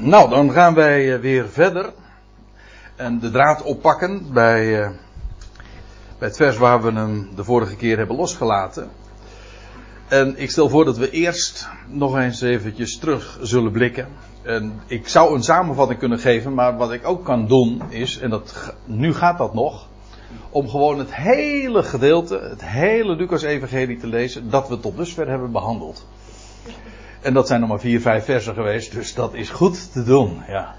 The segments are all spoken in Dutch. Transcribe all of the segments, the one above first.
Nou, dan gaan wij eh, weer verder. En de draad oppakken bij, uh, bij het vers waar we hem de vorige keer hebben losgelaten. En ik stel voor dat we eerst nog eens eventjes terug zullen blikken. En ik zou een samenvatting kunnen geven, maar wat ik ook kan doen is, en dat, nu gaat dat nog, om gewoon het hele gedeelte, het hele Lucas-evangelie te lezen, dat we tot dusver hebben behandeld. En dat zijn nog maar vier, vijf versen geweest, dus dat is goed te doen, ja.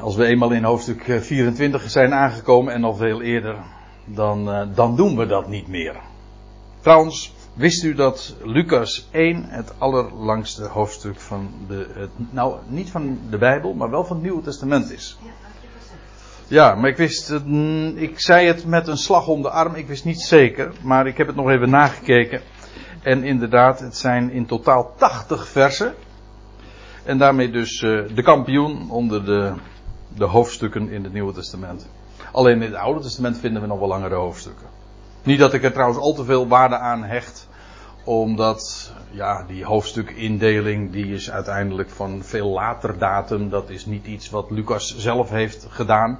Als we eenmaal in hoofdstuk 24 zijn aangekomen en nog veel eerder, dan, uh, dan doen we dat niet meer. Trouwens, wist u dat Lucas 1 het allerlangste hoofdstuk van de, nou niet van de Bijbel, maar wel van het Nieuwe Testament is? Ja, maar ik wist, ik zei het met een slag om de arm, ik wist niet zeker, maar ik heb het nog even nagekeken. En inderdaad, het zijn in totaal 80 versen. En daarmee dus uh, de kampioen onder de, de hoofdstukken in het Nieuwe Testament. Alleen in het Oude Testament vinden we nog wel langere hoofdstukken. Niet dat ik er trouwens al te veel waarde aan hecht, omdat ja, die hoofdstukindeling die is uiteindelijk van veel later datum. Dat is niet iets wat Lucas zelf heeft gedaan.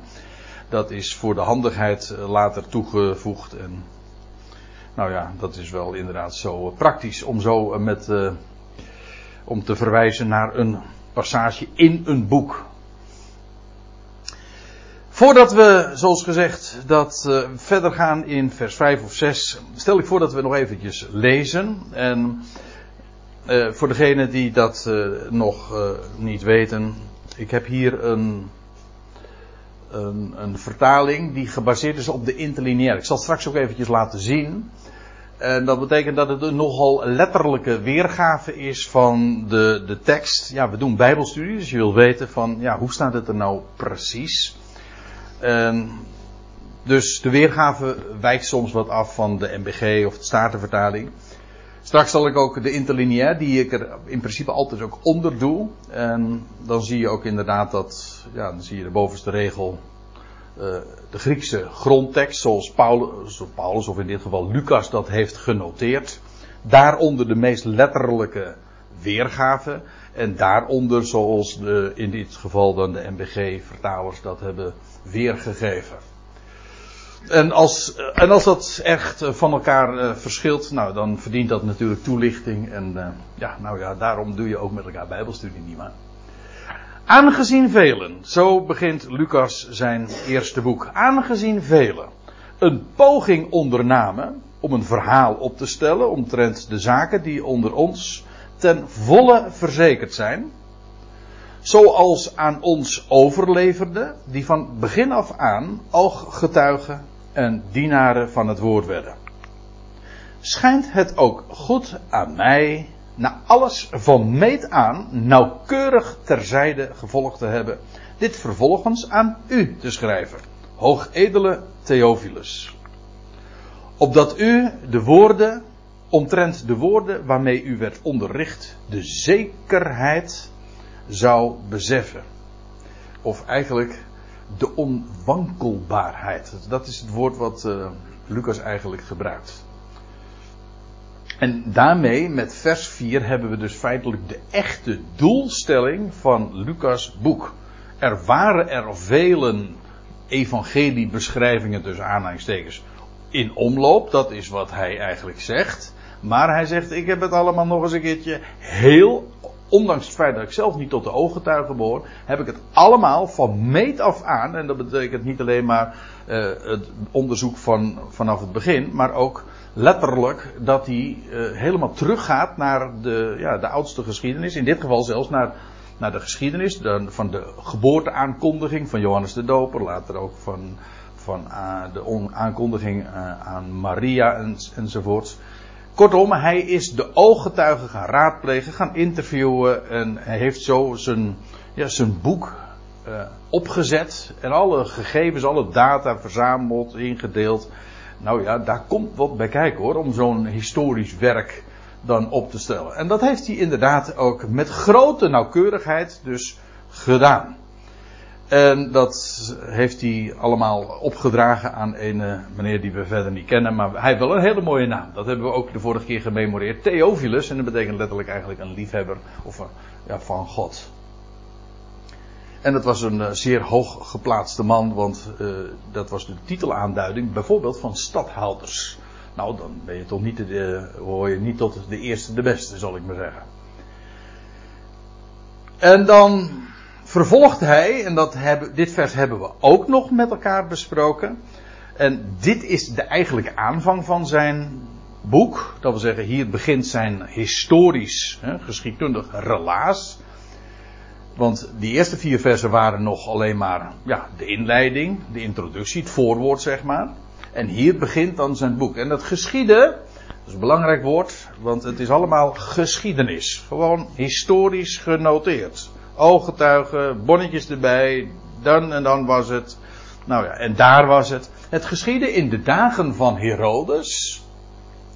Dat is voor de handigheid later toegevoegd. En nou ja, dat is wel inderdaad zo praktisch om zo met, uh, om te verwijzen naar een passage in een boek. Voordat we, zoals gezegd, dat verder gaan in vers 5 of 6, stel ik voor dat we nog eventjes lezen. En voor degenen die dat nog niet weten, ik heb hier een, een, een, vertaling die gebaseerd is op de interlineair. Ik zal het straks ook eventjes laten zien. En dat betekent dat het een nogal letterlijke weergave is van de, de tekst. Ja, we doen bijbelstudie, dus je wil weten van, ja, hoe staat het er nou precies? En dus de weergave wijkt soms wat af van de MBG of de Statenvertaling. Straks zal ik ook de interlineair, die ik er in principe altijd ook onder doe. En dan zie je ook inderdaad dat, ja, dan zie je de bovenste regel, de Griekse grondtekst, zoals Paulus, Paulus, of in dit geval Lucas dat heeft genoteerd. Daaronder de meest letterlijke weergave. En daaronder, zoals de, in dit geval dan de MBG-vertalers dat hebben weergegeven. En als, en als dat echt van elkaar verschilt, nou dan verdient dat natuurlijk toelichting. En ja, nou ja, daarom doe je ook met elkaar Bijbelstudie niet maar. Aangezien velen, zo begint Lucas zijn eerste boek. Aangezien velen een poging ondernamen om een verhaal op te stellen omtrent de zaken die onder ons ten volle verzekerd zijn zoals aan ons overleverde, die van begin af aan ooggetuigen en dienaren van het woord werden. Schijnt het ook goed aan mij, na alles van meet aan, nauwkeurig terzijde gevolgd te hebben, dit vervolgens aan u te schrijven, hoogedele Theophilus. Opdat u de woorden, omtrent de woorden waarmee u werd onderricht, de zekerheid zou beseffen. Of eigenlijk de onwankelbaarheid. Dat is het woord wat uh, Lucas eigenlijk gebruikt. En daarmee, met vers 4, hebben we dus feitelijk de echte doelstelling van Lucas' boek. Er waren er velen evangeliebeschrijvingen tussen aanhalingstekens in omloop. Dat is wat hij eigenlijk zegt. Maar hij zegt, ik heb het allemaal nog eens een keertje heel ondanks het feit dat ik zelf niet tot de ooggetuigen behoor, heb ik het allemaal van meet af aan, en dat betekent niet alleen maar uh, het onderzoek van, vanaf het begin, maar ook letterlijk dat hij uh, helemaal teruggaat naar de, ja, de oudste geschiedenis, in dit geval zelfs naar, naar de geschiedenis de, van de geboorteaankondiging van Johannes de Doper, later ook van, van uh, de aankondiging aan Maria en, enzovoorts. Kortom, hij is de ooggetuigen gaan raadplegen, gaan interviewen en hij heeft zo zijn, ja, zijn boek opgezet en alle gegevens, alle data verzameld, ingedeeld. Nou ja, daar komt wat bij kijken hoor, om zo'n historisch werk dan op te stellen. En dat heeft hij inderdaad ook met grote nauwkeurigheid dus gedaan. En dat heeft hij allemaal opgedragen aan een meneer die we verder niet kennen. Maar hij heeft wel een hele mooie naam. Dat hebben we ook de vorige keer gememoreerd. Theophilus. En dat betekent letterlijk eigenlijk een liefhebber of, ja, van God. En dat was een zeer hoog geplaatste man. Want uh, dat was de titelaanduiding bijvoorbeeld van stadhouders. Nou, dan ben je toch niet de, hoor je niet tot de eerste de beste, zal ik maar zeggen. En dan vervolgt hij, en dat dit vers hebben we ook nog met elkaar besproken. En dit is de eigenlijke aanvang van zijn boek. Dat wil zeggen, hier begint zijn historisch, hè, geschiedkundig relaas. Want die eerste vier versen waren nog alleen maar ja, de inleiding, de introductie, het voorwoord zeg maar. En hier begint dan zijn boek. En dat geschieden, dat is een belangrijk woord, want het is allemaal geschiedenis. Gewoon historisch genoteerd. Ooggetuigen, bonnetjes erbij, dan en dan was het. Nou ja, en daar was het. Het geschiedde in de dagen van Herodes.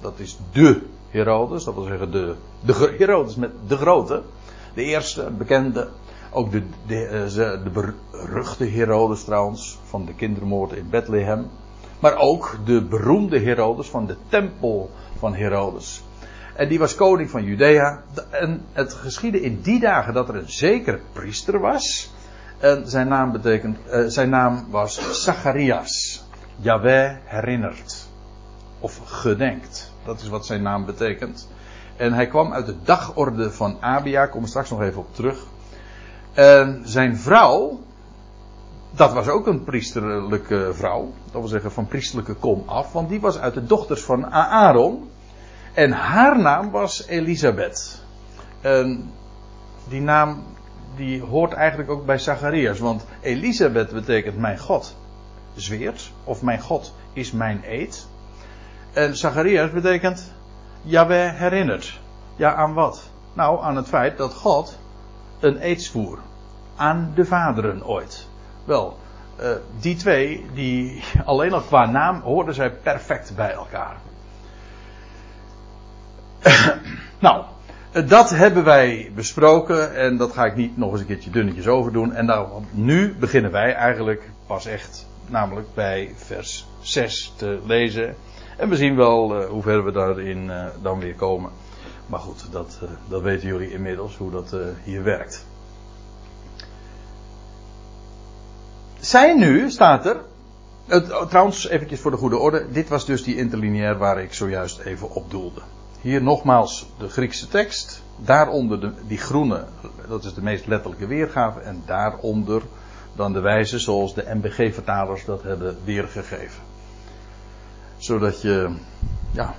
Dat is de Herodes, dat wil zeggen de, de Herodes met de grote. De eerste, bekende. Ook de, de, eh, de, beruchte Herodes trouwens, van de kindermoord in Bethlehem. Maar ook de beroemde Herodes van de tempel van Herodes. En die was koning van Judea. En het geschiedde in die dagen dat er een zekere priester was. En zijn naam, betekent, uh, zijn naam was Zacharias. Yahweh herinnert. Of gedenkt. Dat is wat zijn naam betekent. En hij kwam uit de dagorde van Abia. Kom er straks nog even op terug. En zijn vrouw, dat was ook een priesterlijke vrouw. Dat wil zeggen van priesterlijke kom af. Want die was uit de dochters van Aaron. En haar naam was Elisabeth. Die naam die hoort eigenlijk ook bij Zacharias. Want Elisabeth betekent mijn God zweert. Of mijn God is mijn eed. En Zacharias betekent Yahweh herinnert. Ja, aan wat? Nou, aan het feit dat God een eed zwoer. Aan de vaderen ooit. Wel, uh, die twee, die alleen al qua naam hoorden zij perfect bij elkaar. nou, dat hebben wij besproken en dat ga ik niet nog eens een keertje dunnetjes over doen. En nou, nu beginnen wij eigenlijk pas echt, namelijk bij vers 6 te lezen. En we zien wel uh, hoe ver we daarin dan weer komen. Maar goed, dat, uh, dat weten jullie inmiddels hoe dat hier werkt. Zij nu, staat er. trouwens, eventjes voor de goede orde. Dit was dus die interlineair waar ik zojuist even op doelde. Hier nogmaals de Griekse tekst. Daaronder de, die groene, dat is de meest letterlijke weergave. En daaronder dan de wijze zoals de MBG-vertalers dat hebben weergegeven. Zodat je ja,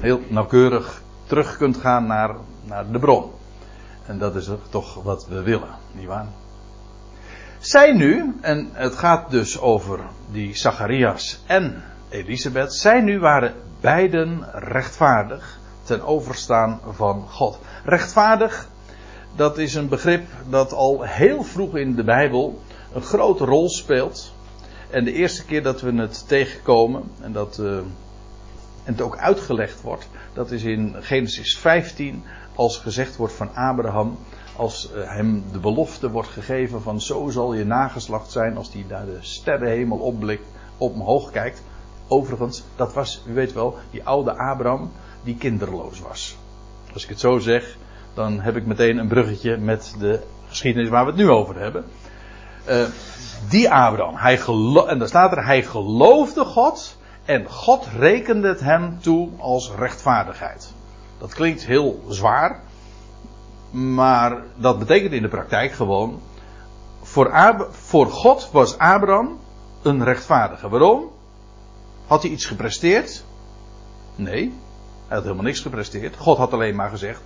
heel nauwkeurig terug kunt gaan naar, naar de bron. En dat is toch wat we willen, nietwaar? Zij nu, en het gaat dus over die Zacharias en Elisabeth, zij nu waren beiden rechtvaardig ten overstaan van God. Rechtvaardig, dat is een begrip dat al heel vroeg in de Bijbel een grote rol speelt. En de eerste keer dat we het tegenkomen en dat uh, en het ook uitgelegd wordt, dat is in Genesis 15 als gezegd wordt van Abraham als eh, hem de belofte wordt gegeven van zo zal je nageslacht zijn als hij naar de sterrenhemel opblikt, op omhoog kijkt. Overigens, dat was, u weet wel, die oude Abraham die kinderloos was. Als ik het zo zeg, dan heb ik meteen een bruggetje met de geschiedenis waar we het nu over hebben. Uh, die Abraham, hij en daar staat er, hij geloofde God en God rekende het hem toe als rechtvaardigheid. Dat klinkt heel zwaar, maar dat betekent in de praktijk gewoon. Voor, voor God was Abraham een rechtvaardige. Waarom? Had hij iets gepresteerd? Nee, hij had helemaal niks gepresteerd. God had alleen maar gezegd: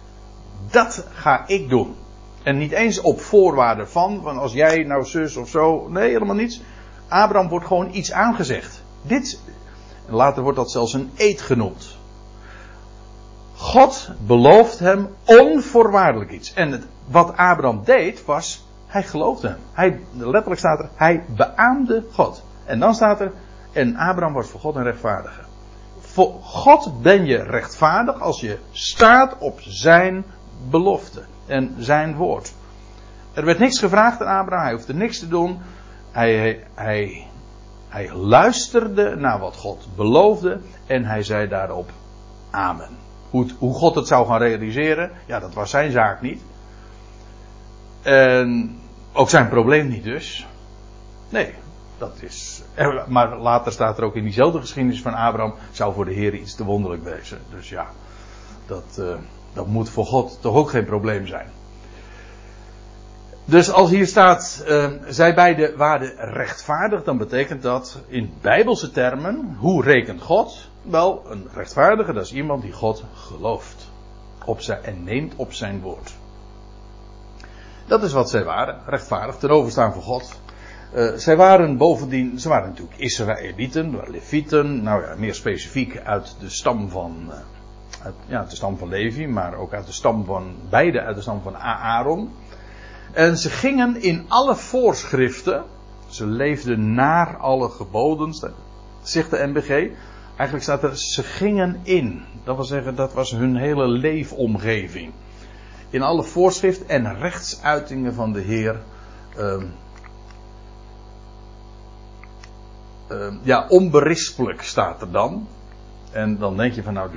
dat ga ik doen. En niet eens op voorwaarde van, van als jij nou zus of zo. Nee, helemaal niets. Abraham wordt gewoon iets aangezegd. Dit, later wordt dat zelfs een eed genoemd. God belooft hem onvoorwaardelijk iets. En het, wat Abraham deed was, hij geloofde hem. Hij, letterlijk staat er, hij beaamde God. En dan staat er, en Abraham was voor God een rechtvaardige. Voor God ben je rechtvaardig als je staat op zijn belofte en zijn woord. Er werd niks gevraagd aan Abraham, hij hoefde niks te doen. hij, hij, hij luisterde naar wat God beloofde en hij zei daarop amen. Hoe, hoe God het zou gaan realiseren, ja, dat was zijn zaak niet. En ook zijn probleem niet dus. Nee, dat is. Maar later staat er ook in diezelfde geschiedenis van Abraham. zou voor de Heer iets te wonderlijk wezen. Dus ja, dat, uh, dat moet voor God toch ook geen probleem zijn. Dus als hier staat, uh, zij beide waren rechtvaardig, dan betekent dat in bijbelse termen, hoe rekent God? Wel, een rechtvaardige, dat is iemand die God gelooft. Op zijn, en neemt op zijn woord. Dat is wat zij waren, rechtvaardig, ten overstaan voor God. Uh, zij waren bovendien, ze waren natuurlijk Israëlieten, Levieten, nou ja, meer specifiek uit de stam van, uit, ja, de stam van Levi, maar ook uit de stam van, beide uit de stam van Aaron. En ze gingen in alle voorschriften, ze leefden naar alle geboden, zegt de MBG. Eigenlijk staat er, ze gingen in. Dat wil zeggen, dat was hun hele leefomgeving. In alle voorschrift en rechtsuitingen van de Heer. Uh, uh, ja, onberispelijk staat er dan. En dan denk je van nou,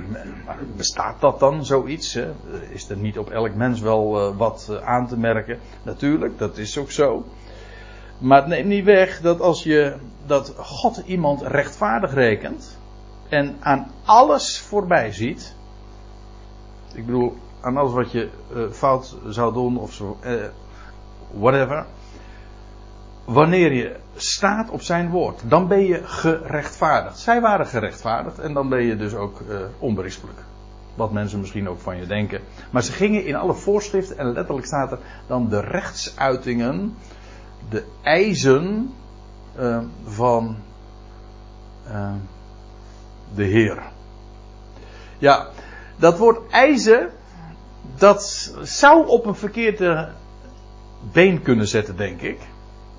bestaat dat dan zoiets? Hè? Is er niet op elk mens wel uh, wat uh, aan te merken? Natuurlijk, dat is ook zo. Maar het neemt niet weg dat als je dat God iemand rechtvaardig rekent en aan alles voorbij ziet. Ik bedoel, aan alles wat je fout zou doen of zo, whatever. Wanneer je staat op zijn woord, dan ben je gerechtvaardigd. Zij waren gerechtvaardigd en dan ben je dus ook uh, onberispelijk. Wat mensen misschien ook van je denken. Maar ze gingen in alle voorschriften en letterlijk staat er dan de rechtsuitingen, de eisen uh, van uh, de Heer. Ja, dat woord eisen, dat zou op een verkeerde been kunnen zetten, denk ik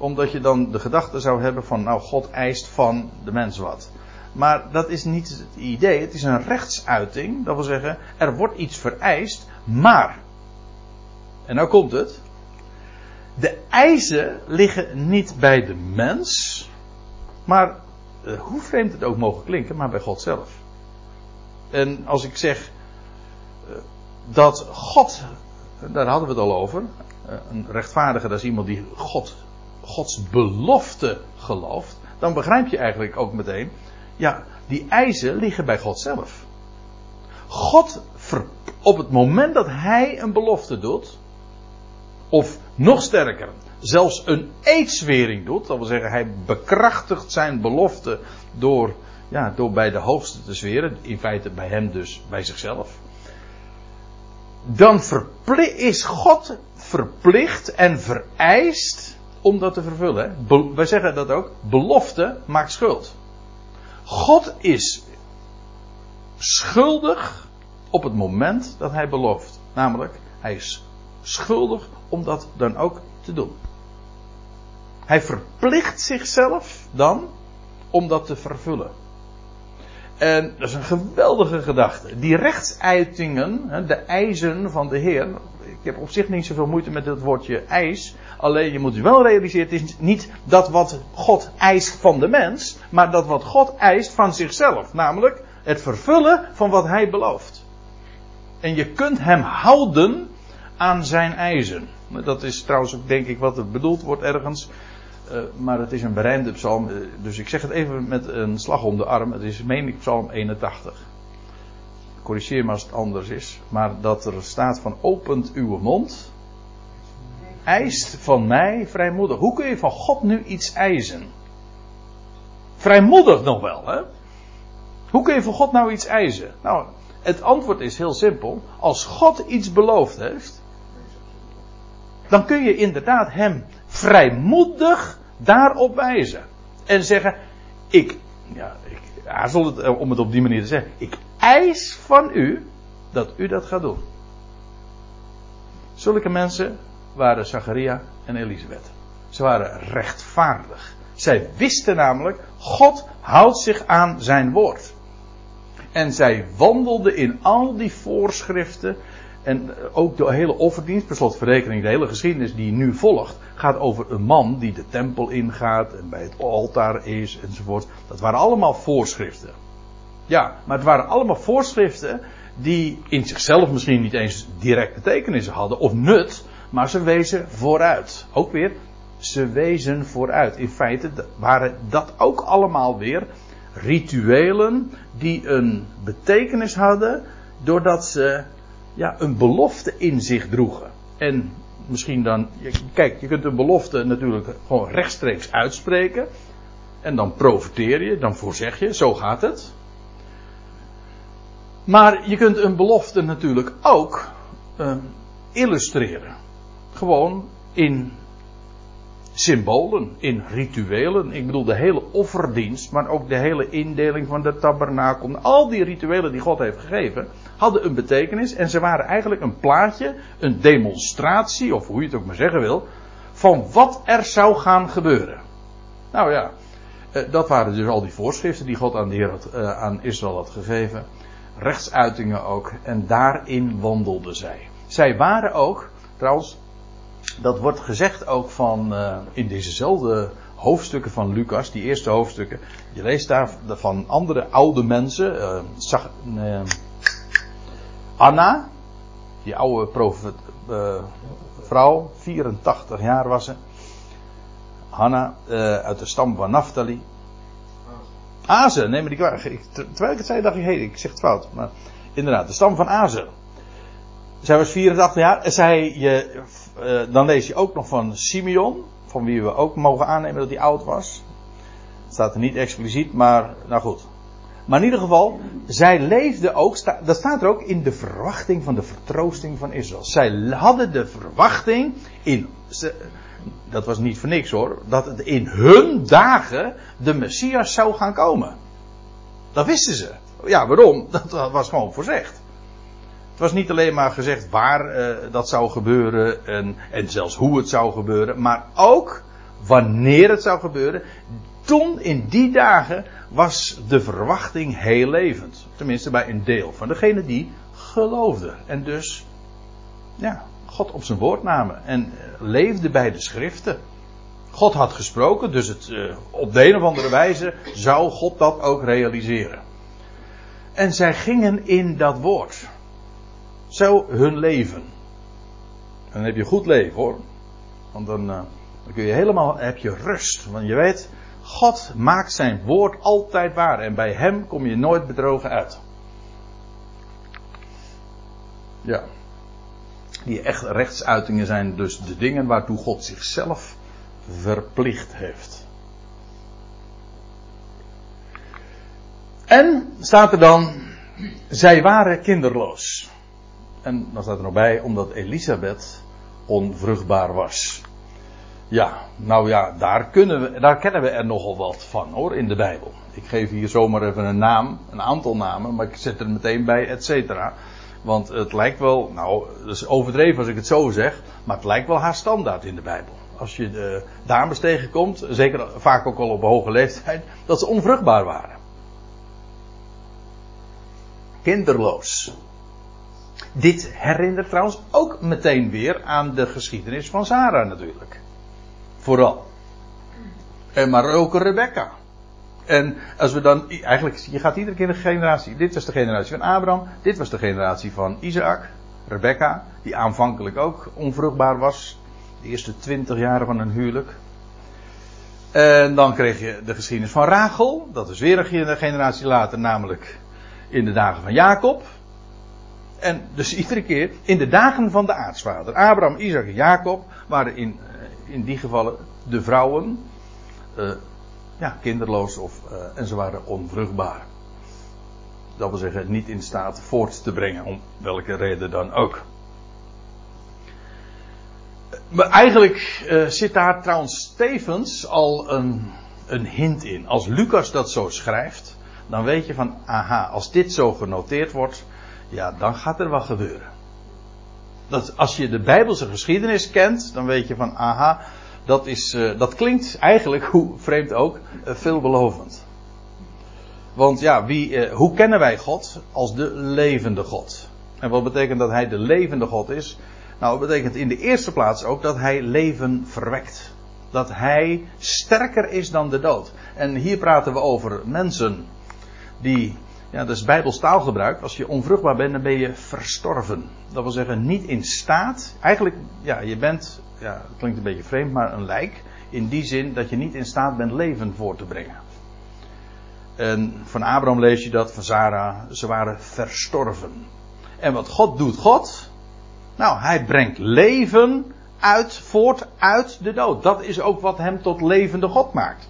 omdat je dan de gedachte zou hebben van, nou, God eist van de mens wat. Maar dat is niet het idee. Het is een rechtsuiting. Dat wil zeggen, er wordt iets vereist, maar. En nou komt het. De eisen liggen niet bij de mens, maar, eh, hoe vreemd het ook mogen klinken, maar bij God zelf. En als ik zeg eh, dat God, daar hadden we het al over, eh, een rechtvaardige, dat is iemand die God Gods belofte gelooft, dan begrijp je eigenlijk ook meteen, ja, die eisen liggen bij God zelf. God, op het moment dat Hij een belofte doet, of nog sterker, zelfs een eedswering doet, dat wil zeggen, Hij bekrachtigt zijn belofte door, ja, door bij de hoogste te zweren, in feite bij Hem dus bij zichzelf. Dan is God verplicht en vereist om dat te vervullen. Wij zeggen dat ook. Belofte maakt schuld. God is schuldig op het moment dat hij belooft. Namelijk, hij is schuldig om dat dan ook te doen. Hij verplicht zichzelf dan om dat te vervullen. En dat is een geweldige gedachte. Die rechtsuitingen, de eisen van de Heer. Ik heb op zich niet zoveel moeite met het woordje eis. Alleen je moet wel realiseren, het is niet dat wat God eist van de mens, maar dat wat God eist van zichzelf. Namelijk het vervullen van wat hij belooft. En je kunt hem houden aan zijn eisen. Dat is trouwens ook denk ik wat er bedoeld wordt ergens. Uh, maar het is een berijmde psalm. Uh, dus ik zeg het even met een slag om de arm. Het is meen ik psalm 81. Corrigeer me als het anders is. Maar dat er staat van opent uw mond eist van mij vrijmoedig. Hoe kun je van God nu iets eisen? Vrijmoedig nog wel, hè? Hoe kun je van God nou iets eisen? Nou, het antwoord is heel simpel. Als God iets beloofd heeft, dan kun je inderdaad Hem vrijmoedig daarop wijzen. En zeggen, ik, ja, ik aarzel het eh, om het op die manier te zeggen. Ik eis van u dat u dat gaat doen. Zulke mensen waren Zacharia en Elisabeth. Ze waren rechtvaardig. Zij wisten namelijk, God houdt zich aan zijn woord. En zij wandelden in al die voorschriften. En ook de hele offerdienst, per slot verrekening, de hele geschiedenis die nu volgt, gaat over een man die de tempel ingaat en bij het altaar is enzovoort. Dat waren allemaal voorschriften. Ja, maar het waren allemaal voorschriften die in zichzelf misschien niet eens direct betekenis hadden of nut, maar ze wezen vooruit. Ook weer, ze wezen vooruit. In feite waren dat ook allemaal weer rituelen die een betekenis hadden doordat ze ja, een belofte in zich droegen. En misschien dan, kijk, je kunt een belofte natuurlijk gewoon rechtstreeks uitspreken. En dan profiteer je, dan voorzeg je, zo gaat het. Maar je kunt een belofte natuurlijk ook uh, illustreren. Gewoon in symbolen, in rituelen. Ik bedoel de hele offerdienst, maar ook de hele indeling van de tabernakel. Al die rituelen die God heeft gegeven, hadden een betekenis en ze waren eigenlijk een plaatje, een demonstratie, of hoe je het ook maar zeggen wil, van wat er zou gaan gebeuren. Nou ja, eh, dat waren dus al die voorschriften die God aan, de Heer eh, aan Israël had gegeven. Rechtsuitingen ook. En daarin wandelden zij. Zij waren ook, trouwens, dat wordt gezegd ook van uh, in dezezelfde hoofdstukken van Lucas, die eerste hoofdstukken. Je leest daar van andere oude mensen. Zag, uh, Anna, die oude profet, vrouw, 84 jaar was ze. Hanna, uit de stam van Naphtali. Azer, neem me die kwaad. Terwijl ik het zei, dacht ik, hé, hey, ik zeg het fout. Maar inderdaad, de stam van Azer. Zij was 84 jaar. En zij, je, uh, dan lees je ook nog van Simeon. Van wie we ook mogen aannemen dat hij oud was. Staat er niet expliciet, maar nou goed. Maar in ieder geval, zij leefde ook, dat staat er ook in de verwachting van de vertroosting van Israël. Zij hadden de verwachting in, dat was niet voor niks hoor, dat het in hun dagen de Messias zou gaan komen. Dat wisten ze. Ja, waarom? Dat was gewoon voorzegd. Het was niet alleen maar gezegd waar uh, dat zou gebeuren en, en zelfs hoe het zou gebeuren, maar ook wanneer het zou gebeuren. Toen in die dagen was de verwachting heel levend. Tenminste bij een deel van degenen die geloofden. En dus, ja, God op zijn woord namen. En uh, leefde bij de schriften. God had gesproken, dus het, uh, op de een of andere wijze zou God dat ook realiseren. En zij gingen in dat woord. Zo hun leven. En dan heb je goed leven hoor. Want dan, uh, dan kun je helemaal, heb je rust. Want je weet, God maakt zijn woord altijd waar. En bij hem kom je nooit bedrogen uit. Ja. Die echt rechtsuitingen zijn dus de dingen waartoe God zichzelf verplicht heeft. En staat er dan, zij waren kinderloos. En dan staat er nog bij, omdat Elisabeth onvruchtbaar was. Ja, nou ja, daar, kunnen we, daar kennen we er nogal wat van hoor, in de Bijbel. Ik geef hier zomaar even een naam, een aantal namen, maar ik zet er meteen bij, et cetera. Want het lijkt wel, nou, dat is overdreven als ik het zo zeg, maar het lijkt wel haar standaard in de Bijbel. Als je de dames tegenkomt, zeker vaak ook al op hoge leeftijd, dat ze onvruchtbaar waren. Kinderloos. Dit herinnert trouwens ook meteen weer aan de geschiedenis van Sarah natuurlijk. Vooral. En maar ook Rebecca. En als we dan, eigenlijk, je gaat iedere keer een generatie. Dit was de generatie van Abraham, dit was de generatie van Isaac, Rebecca, die aanvankelijk ook onvruchtbaar was. De eerste twintig jaren van hun huwelijk. En dan kreeg je de geschiedenis van Rachel, dat is weer een generatie later, namelijk in de dagen van Jacob. En dus iedere keer in de dagen van de aartsvader. Abraham, Isaac en Jacob waren in, eh, in die gevallen de vrouwen uh, ja, kinderloos of, uh, en ze waren onvruchtbaar. Dat wil zeggen, niet in staat voort te brengen, om welke reden dan ook. Maar eigenlijk zit daar trouwens tevens al een, een hint in. Als Lucas dat zo schrijft, dan weet je van, aha, als dit zo genoteerd wordt, ja, dan gaat er wat gebeuren. Dat, als je de Bijbelse geschiedenis kent, dan weet je van, aha, dat, is, uh, dat klinkt eigenlijk, hoe vreemd ook, uh, veelbelovend. Want ja, wie, uh, hoe kennen wij God? Als de levende God. En wat betekent dat hij de levende God is? Nou, dat betekent in de eerste plaats ook dat hij leven verwekt. Dat hij sterker is dan de dood. En hier praten we over mensen die, ja, dat is Bijbels taalgebruik. Als je onvruchtbaar bent, dan ben je verstorven. Dat wil zeggen, niet in staat. Eigenlijk, ja, je bent, ja, het klinkt een beetje vreemd, maar een lijk. In die zin dat je niet in staat bent leven voor te brengen. En van Abraham lees je dat, van Sarah, ze waren verstorven. En wat God doet, God? Nou, hij brengt leven uit, voort uit de dood. Dat is ook wat hem tot levende God maakt.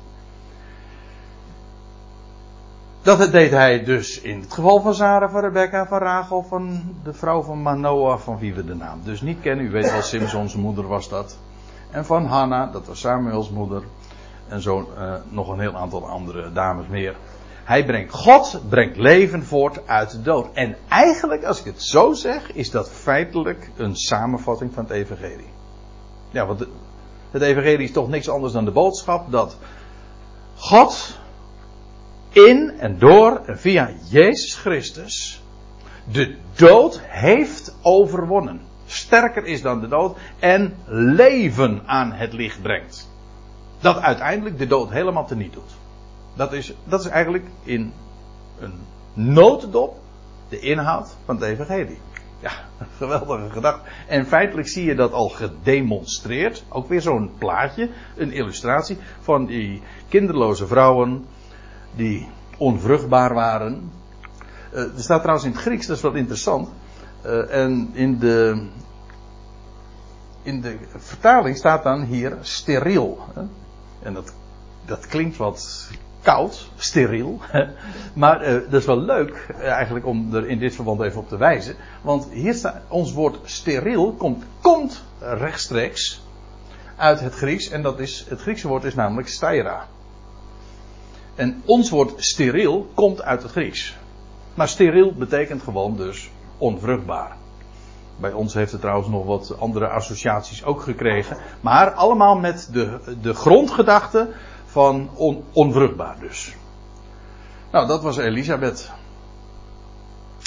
Dat deed hij dus in het geval van Sarah, van Rebecca, van Rachel, van de vrouw van Manoah, van wie we de naam dus niet kennen. U weet wel, Simpsons moeder was dat. En van Hanna, dat was Samuels moeder. En zo uh, nog een heel aantal andere dames meer. Hij brengt, God brengt leven voort uit de dood. En eigenlijk, als ik het zo zeg, is dat feitelijk een samenvatting van het evangelie. Ja, want het evangelie is toch niks anders dan de boodschap dat God in en door en via Jezus Christus de dood heeft overwonnen. Sterker is dan de dood en leven aan het licht brengt. Dat uiteindelijk de dood helemaal teniet doet. Dat is, dat is eigenlijk in een notendop de inhoud van het evangelie. Ja, geweldige gedachte. En feitelijk zie je dat al gedemonstreerd. Ook weer zo'n plaatje, een illustratie van die kinderloze vrouwen die onvruchtbaar waren. Uh, er staat trouwens in het Grieks, dat is wel interessant. Uh, en in de, in de vertaling staat dan hier steriel. Hè? En dat, dat klinkt wat koud, steriel. Maar uh, dat is wel leuk eigenlijk om er in dit verband even op te wijzen. Want hier staat, ons woord steriel komt, komt rechtstreeks uit het Grieks. En dat is, het Griekse woord is namelijk steira. En ons woord steriel komt uit het Grieks. Maar steriel betekent gewoon dus onvruchtbaar. Bij ons heeft het trouwens nog wat andere associaties ook gekregen. Maar allemaal met de, de grondgedachte van on, onvruchtbaar dus. Nou, dat was Elisabeth.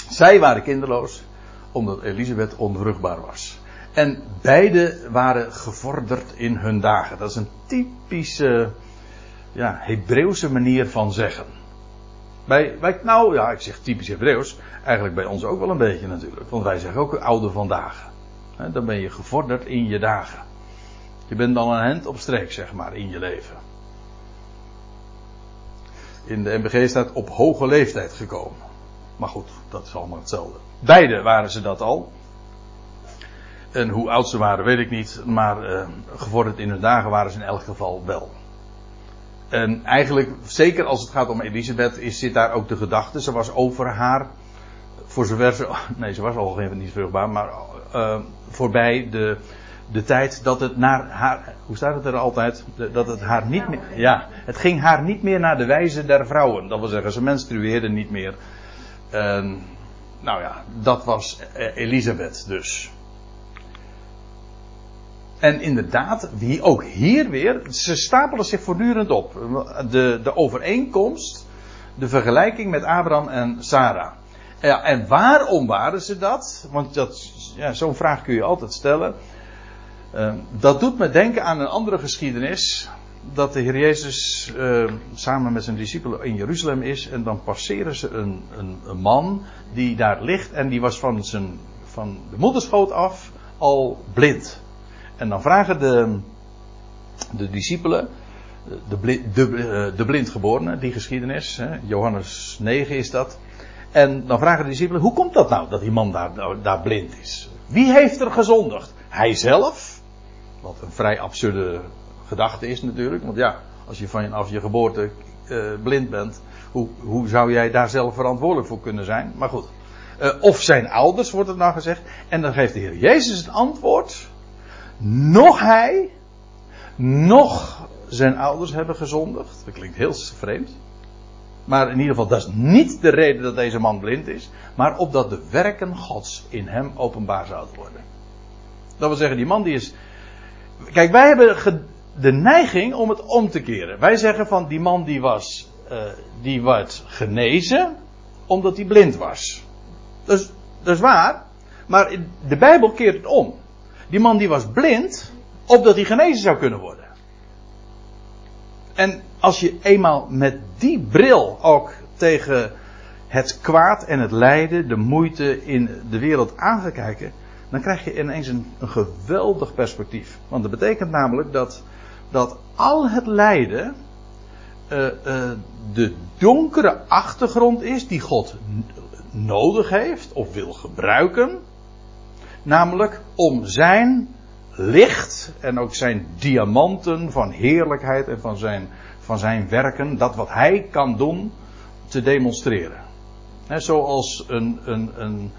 Zij waren kinderloos omdat Elisabeth onvruchtbaar was. En beide waren gevorderd in hun dagen. Dat is een typische ja, Hebreeuwse manier van zeggen. Bij, nou ja, ik zeg typisch Hebreeuws. Eigenlijk bij ons ook wel een beetje natuurlijk. Want wij zeggen ook oude vandaag. dan ben je gevorderd in je dagen. Je bent dan een hand op streek, zeg maar, in je leven. In de MBG staat op hoge leeftijd gekomen. Maar goed, dat is allemaal hetzelfde. Beide waren ze dat al. En hoe oud ze waren, weet ik niet. Maar uh, gevorderd in hun dagen waren ze in elk geval wel. En eigenlijk, zeker als het gaat om Elisabeth, is, zit daar ook de gedachte. Ze was over haar, voor zover ze, nee, ze was al geen niet vruchtbaar, maar uh, voorbij de, de tijd dat het naar haar, hoe staat het er altijd? Dat het haar niet meer, ja, het ging haar niet meer naar de wijze der vrouwen. Dat wil zeggen, ze menstrueerde niet meer. Nou ja, dat was Elisabeth dus. En inderdaad, wie ook hier weer, ze stapelen zich voortdurend op. De, de overeenkomst, de vergelijking met Abraham en Sarah. Ja, en waarom waren ze dat? Want dat, ja, zo'n vraag kun je altijd stellen. Uh, dat doet me denken aan een andere geschiedenis. Dat de Heer Jezus uh, samen met zijn discipelen in Jeruzalem is. En dan passeren ze een, een, een, man die daar ligt. En die was van, zijn, van de moederschoot af al blind. En dan vragen de, de discipelen, de, blind, de, die geschiedenis, Johannes 9 is dat. En dan vragen de discipelen, hoe komt dat nou dat die man daar, daar blind is? Wie heeft er gezondigd? Hij zelf? Wat een vrij absurde gedachte is natuurlijk. Want ja, als je vanaf je geboorte uh, blind bent, hoe, hoe zou jij daar zelf verantwoordelijk voor kunnen zijn? Maar goed. Uh, of zijn ouders, wordt het nou gezegd. En dan geeft de Heer Jezus het antwoord. Nog hij, nog zijn ouders hebben gezondigd. Dat klinkt heel vreemd. Maar in ieder geval, dat is niet de reden dat deze man blind is. Maar opdat de werken Gods in hem openbaar zouden worden. Dat wil zeggen, die man die is. Kijk, wij hebben de neiging om het om te keren. Wij zeggen van die man die was. Uh, die werd genezen. omdat hij blind was. Dat is waar. Maar de Bijbel keert het om. Die man die was blind, opdat hij genezen zou kunnen worden. En als je eenmaal met die bril ook tegen het kwaad en het lijden, de moeite in de wereld aangekijken, dan krijg je ineens een, geweldig perspectief. Want dat betekent namelijk dat, dat al het lijden uh, uh, de donkere achtergrond is die God nodig heeft of wil gebruiken. Namelijk om zijn licht en ook zijn diamanten van heerlijkheid en van zijn, van zijn werken, dat wat hij kan doen, te demonstreren. He, zoals een, een, een,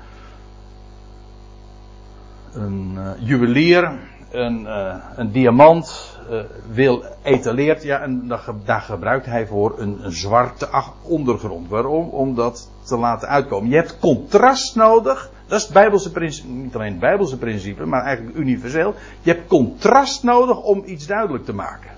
een uh, juwelier een, uh, een diamant uh, wil etaleert, ja, en daar, daar, gebruikt hij voor een, een zwarte ondergrond. Waarom? Om dat te laten uitkomen. Je hebt contrast nodig. Dat is het Bijbelse principe, niet alleen het Bijbelse principe, maar eigenlijk universeel. Je hebt contrast nodig om iets duidelijk te maken.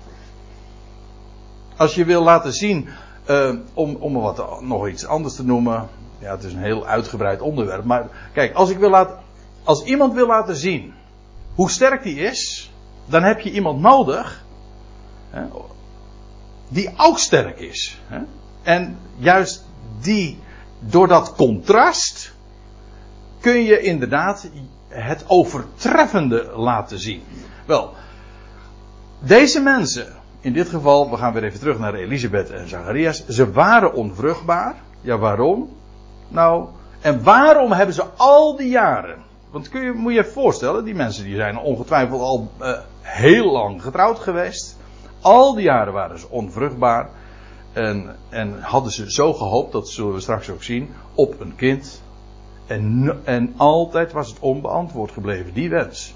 Als je wil laten zien, uh, om, om wat, nog iets anders te noemen. Ja, het is een heel uitgebreid onderwerp. Maar kijk, als ik wil laten, als iemand wil laten zien hoe sterk die is, dan heb je iemand nodig hè, die ook sterk is. Hè. En juist die, door dat contrast, kun je inderdaad het overtreffende laten zien. Wel, deze mensen, in dit geval, we gaan weer even terug naar Elisabeth en Zacharias, ze waren onvruchtbaar. Ja, waarom? Nou, en waarom hebben ze al die jaren want kun je, moet je voorstellen, die mensen die zijn ongetwijfeld al uh, heel lang getrouwd geweest. Al die jaren waren ze onvruchtbaar. En, en hadden ze zo gehoopt, dat zullen we straks ook zien, op een kind. En, en altijd was het onbeantwoord gebleven, die wens.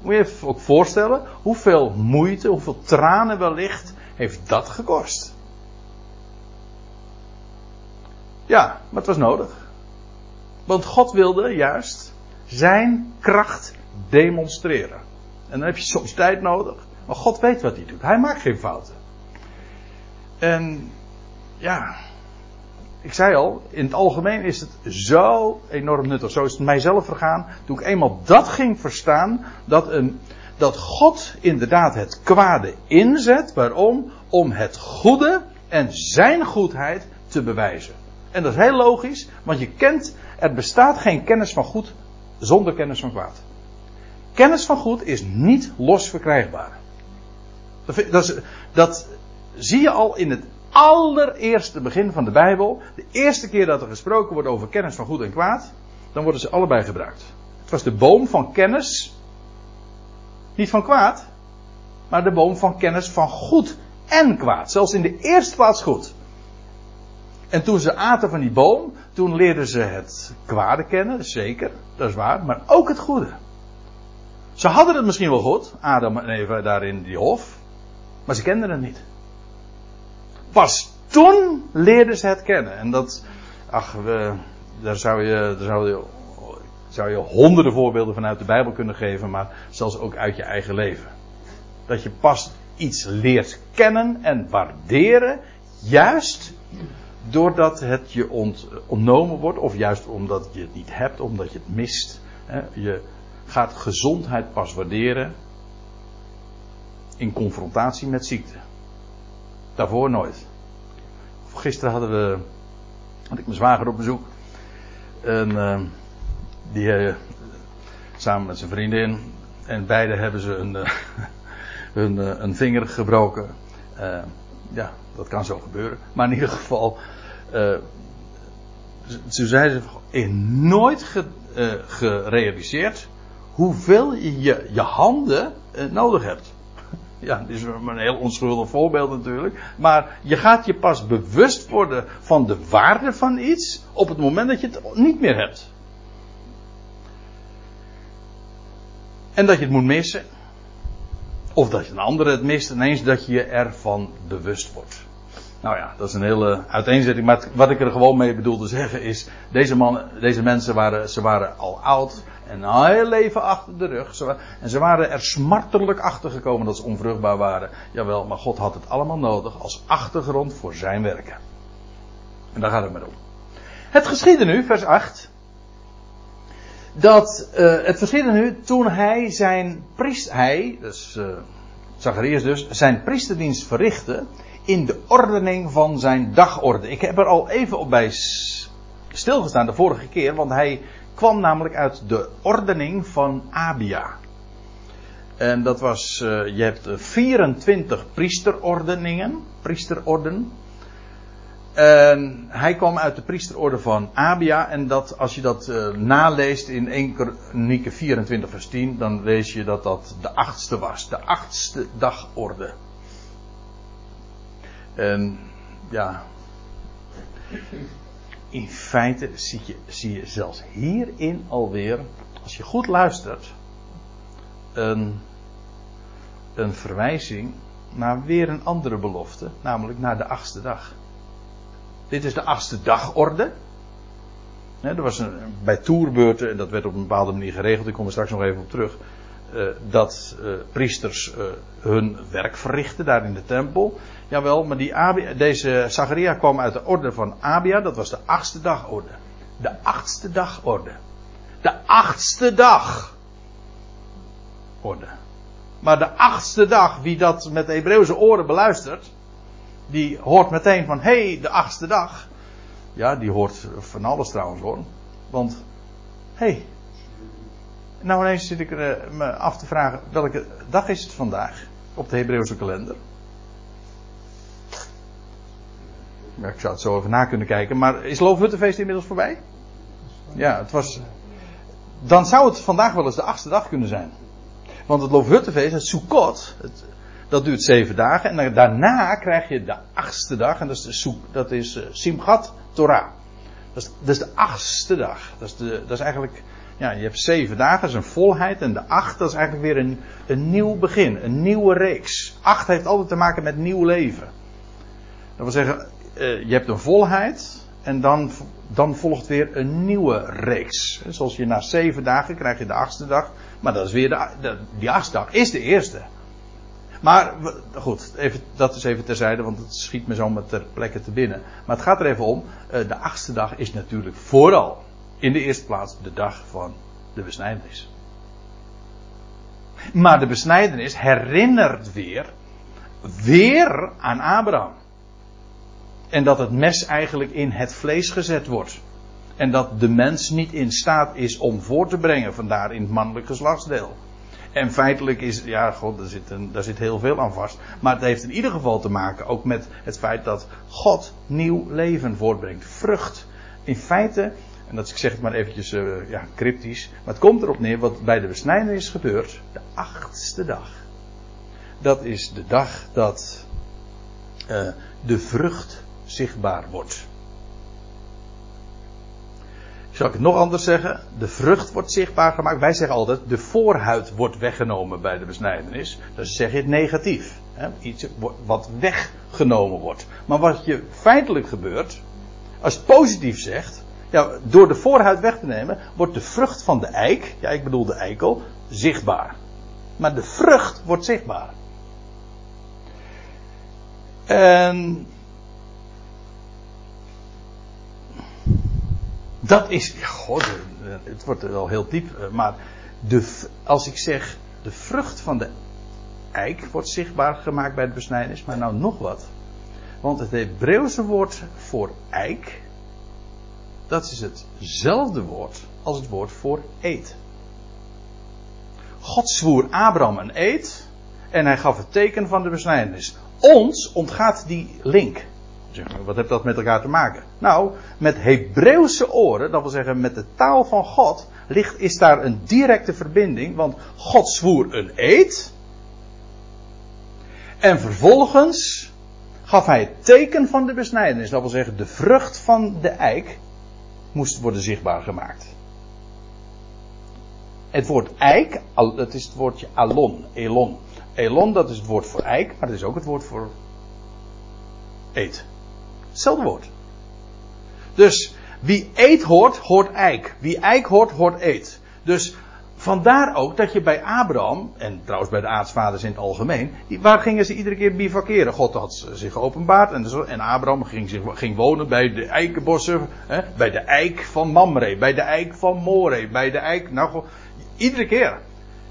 Moet je je ook voorstellen hoeveel moeite, hoeveel tranen wellicht heeft dat gekost. Ja, maar het was nodig. Want God wilde juist zijn kracht demonstreren. En dan heb je soms tijd nodig. Maar God weet wat hij doet. Hij maakt geen fouten. En ja, ik zei al, in het algemeen is het zo enorm nuttig. Zo is het mijzelf vergaan. Toen ik eenmaal dat ging verstaan, dat, een, dat God inderdaad het kwade inzet. Waarom? Om het goede en zijn goedheid te bewijzen. En dat is heel logisch, want je kent er bestaat geen kennis van goed zonder kennis van kwaad. Kennis van goed is niet los verkrijgbaar. Dat, dat, dat zie je al in het allereerste begin van de Bijbel. De eerste keer dat er gesproken wordt over kennis van goed en kwaad, dan worden ze allebei gebruikt. Het was de boom van kennis, niet van kwaad, maar de boom van kennis van goed en kwaad. Zelfs in de eerste plaats goed. En toen ze aten van die boom, toen leerden ze het kwade kennen, zeker, dat is waar, maar ook het goede. Ze hadden het misschien wel goed, Adam en Eva daar in die hof, maar ze kenden het niet. Pas toen leerden ze het kennen. En dat, ach, we, daar zou je, daar zou je, zou je honderden voorbeelden vanuit de Bijbel kunnen geven, maar zelfs ook uit je eigen leven. Dat je pas iets leert kennen en waarderen, juist doordat het je ont, ontnomen wordt, of juist omdat je het niet hebt, omdat je het mist. Hè, je gaat gezondheid pas waarderen in confrontatie met ziekte. Daarvoor nooit. Gisteren hadden we, had ik mijn zwager op bezoek. En uh, die uh, samen met zijn vriendin. En beide hebben ze een, uh, hun, een vinger gebroken. ja, dat kan zo gebeuren. Maar in ieder geval, ze zeiden in nooit ge, gerealiseerd hoeveel je je handen nodig hebt. Ja, dit is een heel onschuldig voorbeeld natuurlijk. Maar je gaat je pas bewust worden van de waarde van iets op het moment dat je het niet meer hebt. En dat je het moet missen. Of dat je een andere het mist, ineens dat je ervan bewust wordt. Nou ja, dat is een hele uiteenzetting. Maar wat ik er gewoon mee bedoel te zeggen is: deze, mannen, deze mensen waren, ze waren al oud een heel leven achter de rug. en ze waren er smartelijk achter gekomen dat ze onvruchtbaar waren. Jawel, maar God had het allemaal nodig als achtergrond voor zijn werken. En daar gaat het maar om. Het geschiedde nu, vers 8. dat uh, het verschil nu toen hij zijn priest, hij, dus uh, Zacharias dus, zijn priesterdienst verrichtte in de ordening van zijn dagorde. Ik heb er al even op bij stilgestaan de vorige keer, want hij kwam namelijk uit de ordening van Abia. En dat was, uh, je hebt 24 priesterordeningen, priesterorden. En hij kwam uit de priesterorde van Abia. En dat, als je dat uh, naleest in 1 Kronieken 24 vers 10, dan lees je dat dat de achtste was. De achtste dagorde. En ja. In feite zie je, zie je zelfs hierin alweer, als je goed luistert, een, een verwijzing naar weer een andere belofte, namelijk naar de achtste dag. Dit is de achtste dagorde. er was een, bij toerbeurten, en dat werd op een bepaalde manier geregeld, ik kom er straks nog even op terug, uh, dat uh, priesters uh, hun werk verrichten daar in de tempel. Jawel, maar die deze Zacharia kwam uit de orde van Abia, dat was de achtste dagorde. De achtste dagorde. De achtste dag. Orde. Maar de achtste dag, wie dat met Hebreeuwse oren beluistert, die hoort meteen van, hé, hey, de achtste dag. Ja, die hoort van alles trouwens hoor. Want, hé. Hey, nou ineens zit ik eh, me af te vragen, welke dag is het vandaag op de Hebreeuwse kalender? Ik zou het zo even na kunnen kijken. Maar is Loofhuttenfeest inmiddels voorbij? Ja, het was... Dan zou het vandaag wel eens de achtste dag kunnen zijn. Want het Loofhuttenfeest, het Sukkot, dat duurt zeven dagen. En daarna krijg je de achtste dag. En dat is, de, dat is uh, Simchat Torah. Dat is, dat is, de achtste dag. Dat is, de, dat is eigenlijk. Ja, je hebt zeven dagen, dat is een volheid. En de acht, dat is eigenlijk weer een, een nieuw begin. Een nieuwe reeks. Acht heeft altijd te maken met nieuw leven. Dat wil zeggen, uh, je hebt een volheid. En dan, dan volgt weer een nieuwe reeks. Zoals je na zeven dagen krijg je de achtste dag. Maar dat is weer de, die achtste dag is de eerste. Maar goed, even, dat is even terzijde, want het schiet me zomaar ter plekke te binnen. Maar het gaat er even om, eh, de achtste dag is natuurlijk vooral in de eerste plaats de dag van de besnijdenis. Maar de besnijdenis herinnert weer, weer aan Abraham. En dat het mes eigenlijk in het vlees gezet wordt. En dat de mens niet in staat is om voor te brengen, vandaar in het mannelijk geslachtsdeel. En feitelijk is, ja, god, daar zit, daar zit heel veel aan vast. Maar het heeft in ieder geval te maken ook met het feit dat God nieuw leven voortbrengt. Vrucht. In feite, en dat ik zeg het maar eventjes uh, ja, cryptisch. Maar het komt erop neer wat bij de besnijdenis is gebeurd. De achtste dag. Dat is de dag dat uh, de vrucht zichtbaar wordt. Zal ik het nog anders zeggen? De vrucht wordt zichtbaar gemaakt. Wij zeggen altijd, de voorhuid wordt weggenomen bij de besnijdenis. Dus zeg je het negatief. Hè? Iets wat weggenomen wordt. Maar wat je feitelijk gebeurt, als je het positief zegt, door de voorhuid weg te nemen, wordt de vrucht van de eik, ja ik bedoel de eikel, zichtbaar. Maar de vrucht wordt zichtbaar. En Dat is, god, het wordt wel heel diep, eh, maar de, als ik zeg, de vrucht van de eik wordt zichtbaar gemaakt bij de besnijdenis, maar nou nog wat. Want het Hebreeuwse woord voor eik, dat is hetzelfde woord als het woord voor eet. God zwoer Abraham een eed en hij gaf het teken van de besnijdenis. Ons ontgaat die link. Wat heeft dat met elkaar te maken? Nou, met Hebreeuwse oren, dat wil zeggen met de taal van God, ligt, is daar een directe verbinding, want God zwoer een eed. En vervolgens gaf hij het teken van de besnijdenis, dat wil zeggen de vrucht van de eik, moest worden zichtbaar gemaakt. Het woord eik, dat is het woordje alon, elon. Elon, dat is het woord voor eik, maar dat is ook het woord voor eet. Hetzelfde woord. Dus wie eet hoort, hoort eik. Wie eik hoort, hoort eet. Dus Vandaar ook dat je bij Abraham, en trouwens bij de aartsvaders in het algemeen, waar gingen ze iedere keer bivakeren? God had zich geopenbaard en, en Abraham ging, ging wonen bij de eikenbossen, hè, bij de eik van Mamre, bij de eik van More, bij de eik, nou iedere keer.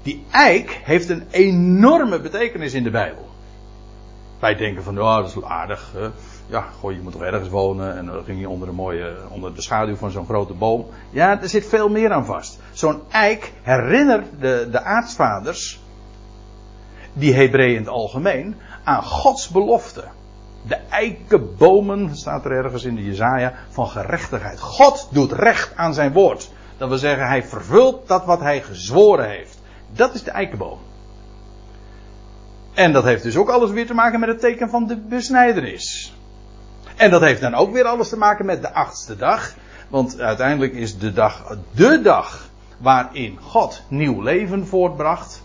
Die eik heeft een enorme betekenis in de Bijbel. Wij denken van, oh, dat is aardig. Hè? Ja, goh, je moet toch ergens wonen. En dan ging je onder de mooie, onder de schaduw van zo'n grote boom. Ja, er zit veel meer aan vast. Zo'n eik herinnert de, de aartsvaders, die Hebreeën in het algemeen, aan Gods belofte. De eikenbomen, staat er ergens in de Jezaja, van gerechtigheid. God doet recht aan zijn woord. Dat wil zeggen, hij vervult dat wat hij gezworen heeft. Dat is de eikenboom. En dat heeft dus ook alles weer te maken met het teken van de besnijdenis. En dat heeft dan ook weer alles te maken met de achtste dag. Want uiteindelijk is de dag de dag waarin God nieuw leven voortbracht.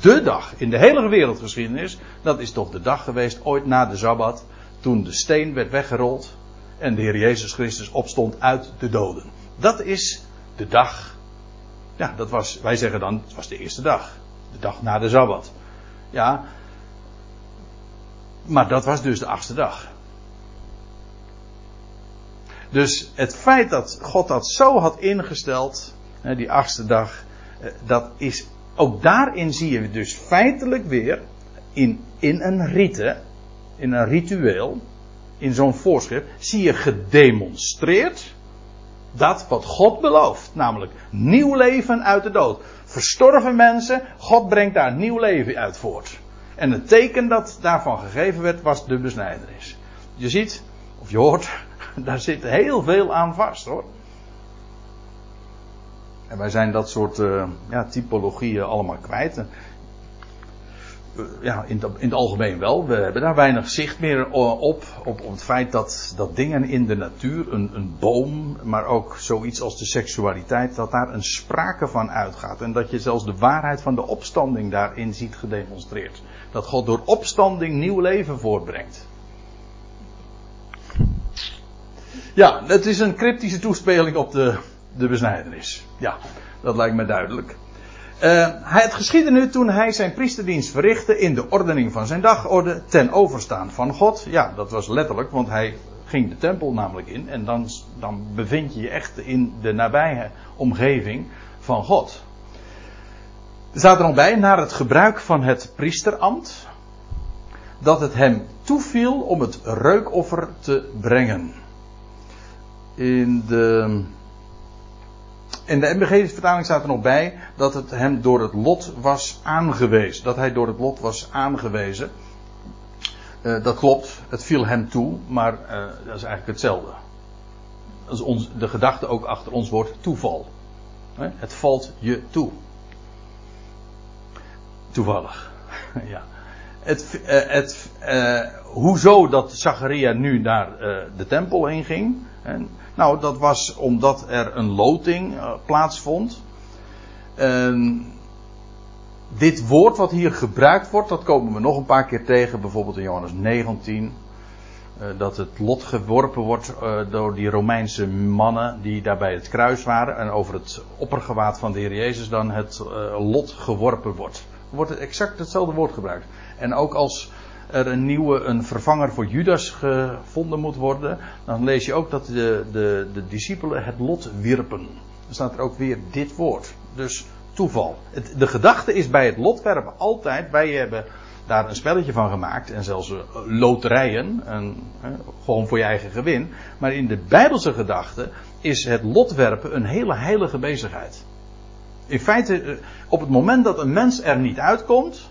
De dag in de hele wereldgeschiedenis. Dat is toch de dag geweest ooit na de Sabbat. Toen de steen werd weggerold. En de Heer Jezus Christus opstond uit de doden. Dat is de dag. Ja, dat was, wij zeggen dan, het was de eerste dag. De dag na de Sabbat. Ja. Maar dat was dus de achtste dag. Dus het feit dat God dat zo had ingesteld, die achtste dag, eh, dat is, ook daarin zie je dus feitelijk weer, in, in een rite, in een ritueel, in zo'n voorschrift, zie je gedemonstreerd dat wat God belooft. Namelijk nieuw leven uit de dood. Verstorven mensen, God brengt daar nieuw leven uit voort. En het teken dat daarvan gegeven werd, was de besnijdenis. Je ziet, of je hoort, daar zit heel veel aan vast hoor. En wij zijn dat soort uh, ja, typologieën allemaal kwijt. Eh, ja, in, in, het algemeen wel. We hebben daar weinig zicht meer op. Op, op het feit dat, dat dingen in de natuur, een, een boom, maar ook zoiets als de seksualiteit, dat daar een sprake van uitgaat. En dat je zelfs de waarheid van de opstanding daarin ziet gedemonstreerd. Dat God door opstanding nieuw leven voortbrengt. Ja, het is een cryptische toespeling op de, de besnijdenis. Ja, dat lijkt me duidelijk. Uh, het geschiedde nu toen hij zijn priesterdienst verrichtte in de ordening van zijn dagorde ten overstaan van God. Ja, dat was letterlijk, want hij ging de tempel namelijk in en dan, dan bevind je je echt in de nabije omgeving van God. Er staat er nog bij, naar het gebruik van het priesterambt, dat het hem toeviel om het reukoffer te brengen. In de in de MBG-vertaling staat er nog bij dat het hem door het lot was aangewezen. Dat hij door het lot was aangewezen. Uh, dat klopt, het viel hem toe, maar uh, dat is eigenlijk hetzelfde. Is ons, de gedachte ook achter ons woord toeval. Het valt je toe. Toevallig. ja. Het, uh, het, hoezo dat Zacharia nu naar de tempel heen ging. En, nou, dat was omdat er een loting uh, plaatsvond. En dit woord wat hier gebruikt wordt, dat komen we nog een paar keer tegen, bijvoorbeeld in Johannes 19. Uh, dat het lot geworpen wordt uh, door die Romeinse mannen die daar bij het kruis waren. En over het oppergewaad van de Heer Jezus dan het lot geworpen wordt. Wordt exact hetzelfde woord gebruikt. En ook als er een nieuwe, een vervanger voor Judas gevonden moet worden, dan lees je ook dat de, de, de discipelen het lot wierpen. Dan staat er ook weer dit woord. Dus toeval. Het, de gedachte is bij het lotwerpen altijd, wij hebben daar een spelletje van gemaakt en zelfs eh, loterijen, en, gewoon voor je eigen gewin. Maar in de Bijbelse gedachte is het lotwerpen een hele heilige bezigheid. In feite, eh, op het moment dat een mens er niet uitkomt,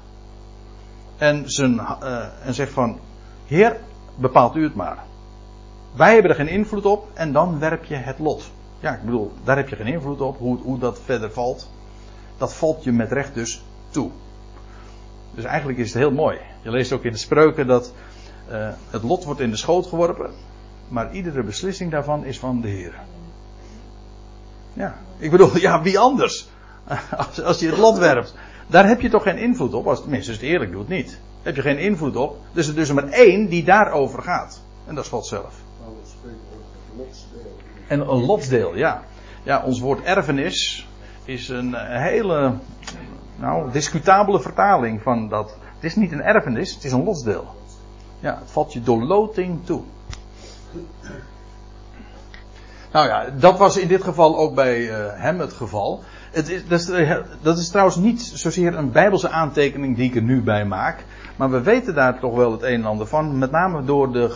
en, zijn, uh, en zegt van, Heer, bepaalt u het maar. Wij hebben er geen invloed op en dan werp je het lot. Ja, ik bedoel, daar heb je geen invloed op, hoe, hoe dat verder valt. Dat valt je met recht dus toe. Dus eigenlijk is het heel mooi. Je leest ook in de spreuken dat uh, het lot wordt in de schoot geworpen, maar iedere beslissing daarvan is van de Heer. Ja, ik bedoel, ja, wie anders? Als, als je het lot werpt. Daar heb je toch geen invloed op, als tenminste het eerlijk doet niet. Daar heb je geen invloed op. Dus er is dus maar één die daarover gaat. En dat God zelf. En een lotsdeel, ja. Ja, ons woord erfenis is een hele nou, discutabele vertaling van dat. Het is niet een erfenis, het is een losdeel. Ja, het valt je door loting toe. Nou ja, dat was in dit geval ook bij uh, hem het geval. Het is, dat, is, eh, dat, is, trouwens niet zozeer een bijbelse aantekening die ik er nu bij maak. Maar we weten daar toch wel het een en ander van. Met name door de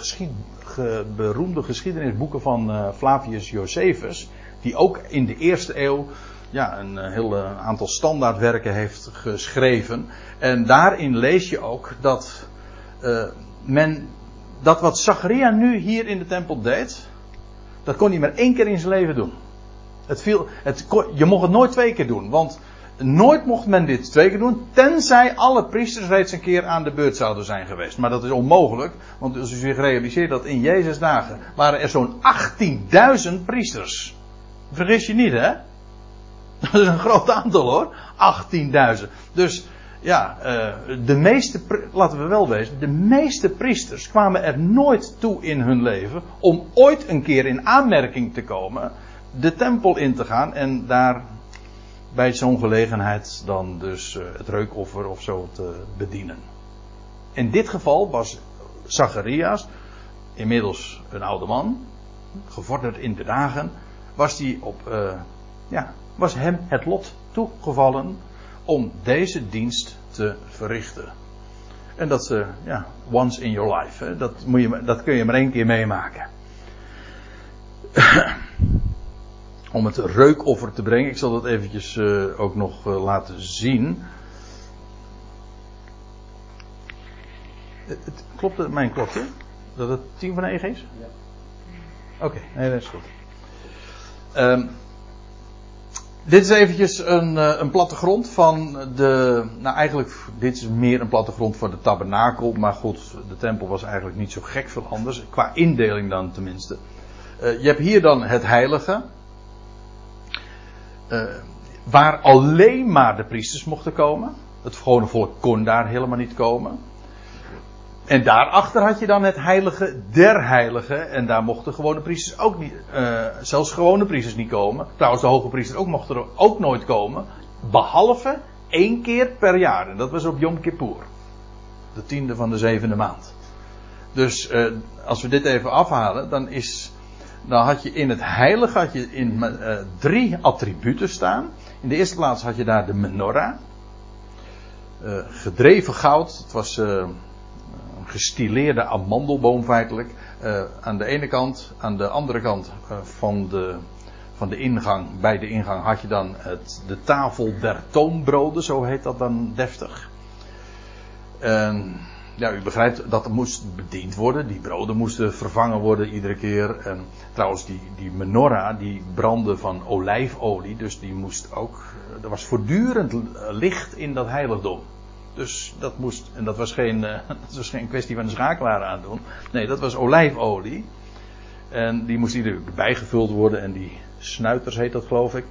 beroemde geschiedenisboeken van uh, Flavius Josephus. Die ook in de eerste eeuw ja, een heel aantal standaardwerken heeft geschreven. En daarin lees je ook dat men. Dat wat Zacharia nu hier in de tempel deed dat kon hij maar één keer in zijn leven doen. Het viel, het, je mocht het nooit twee keer doen. Want nooit mocht men dit twee keer doen. Tenzij alle priesters reeds een keer aan de beurt zouden zijn geweest. Maar dat is onmogelijk. Want als u zich realiseert dat in Jezus' dagen waren er zo'n 18.000 priesters. Vergis je niet hè. Dat is een groot aantal hoor. 18.000. Dus ja, uh, de meeste, laten we wel wezen, de meeste priesters kwamen er nooit toe in hun leven om ooit een keer in aanmerking te komen, de tempel in te gaan en daar bij zo'n gelegenheid dan dus uh, het reukoffer of zo te bedienen. In dit geval was Zacharias, inmiddels een oude man, gevorderd in de dagen, was, die op, uh, ja, was hem het lot toegevallen om deze dienst te verrichten. En dat is, uh, ja, once in your life. Hè? Dat, moet je, dat kun je maar één keer meemaken. Om het reukoffer te brengen. Ik zal dat eventjes uh, ook nog uh, laten zien. Het, het, klopt het, mijn klokje? Dat het 10 van 9 is? Ja. Oké, okay, nee, dat is goed. Um, dit is eventjes een, eh, een plattegrond van de. Nou, eigenlijk, dit is meer een plattegrond van de tabernakel. Maar goed, de tempel was eigenlijk niet zo gek veel anders. Qua indeling dan tenminste. Uh, je hebt hier dan het heilige. Uh, waar alleen maar de priesters mochten komen. Het gewone volk kon daar helemaal niet komen. En daarachter had je dan het heilige der heiligen. En daar mochten gewone priesters ook niet, uh, zelfs gewone priesters niet komen. Trouwens, de hoge priester ook mochten er ook nooit komen. Behalve één keer per jaar. En dat was op Yom Kippur. De tiende van de zevende maand. Dus uh, als we dit even afhalen, dan is. Dan had je in het heilige had je in, uh, drie attributen staan. In de eerste plaats had je daar de menorah. gedreven goud. Het was gestileerde amandelboom feitelijk. Aan de ene kant, aan de andere kant van, de, van de ingang, bij de ingang had je dan het, de tafel der toonbroden, zo heet dat dan deftig. En ja, u begrijpt dat moest bediend worden. Die broden moesten vervangen worden iedere keer. En trouwens, die, die menorah die brandde van olijfolie. Dus die moest ook. Er was voortdurend licht in dat heiligdom. Dus dat moest, en dat was geen, uh, dat was geen kwestie van een schakelaar aandoen. Nee, dat was olijfolie. En die moest iedere keer bijgevuld worden. En die snuiters heet dat geloof ik.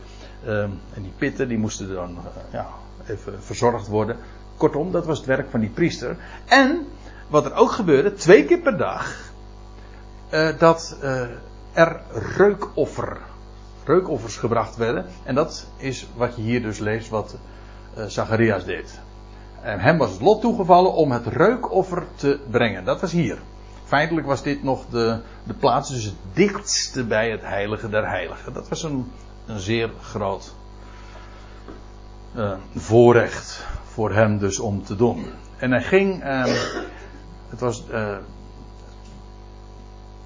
Um, en die pitten die moesten dan ja, even verzorgd worden. Kortom, dat was het werk van die priester. En wat er ook gebeurde, twee keer per dag. Uh, dat er reukoffer, reukoffers gebracht werden. En dat is wat je hier dus leest wat Zacharias deed. En hem was het lot toegevallen om het reukoffer te brengen. Dat was hier. Feitelijk was dit nog de, de plaats, dus het dichtste bij het heilige der heiligen. Dat was een, een zeer groot voorrecht voor hem dus om te doen. En hij ging, uh, het was, uh,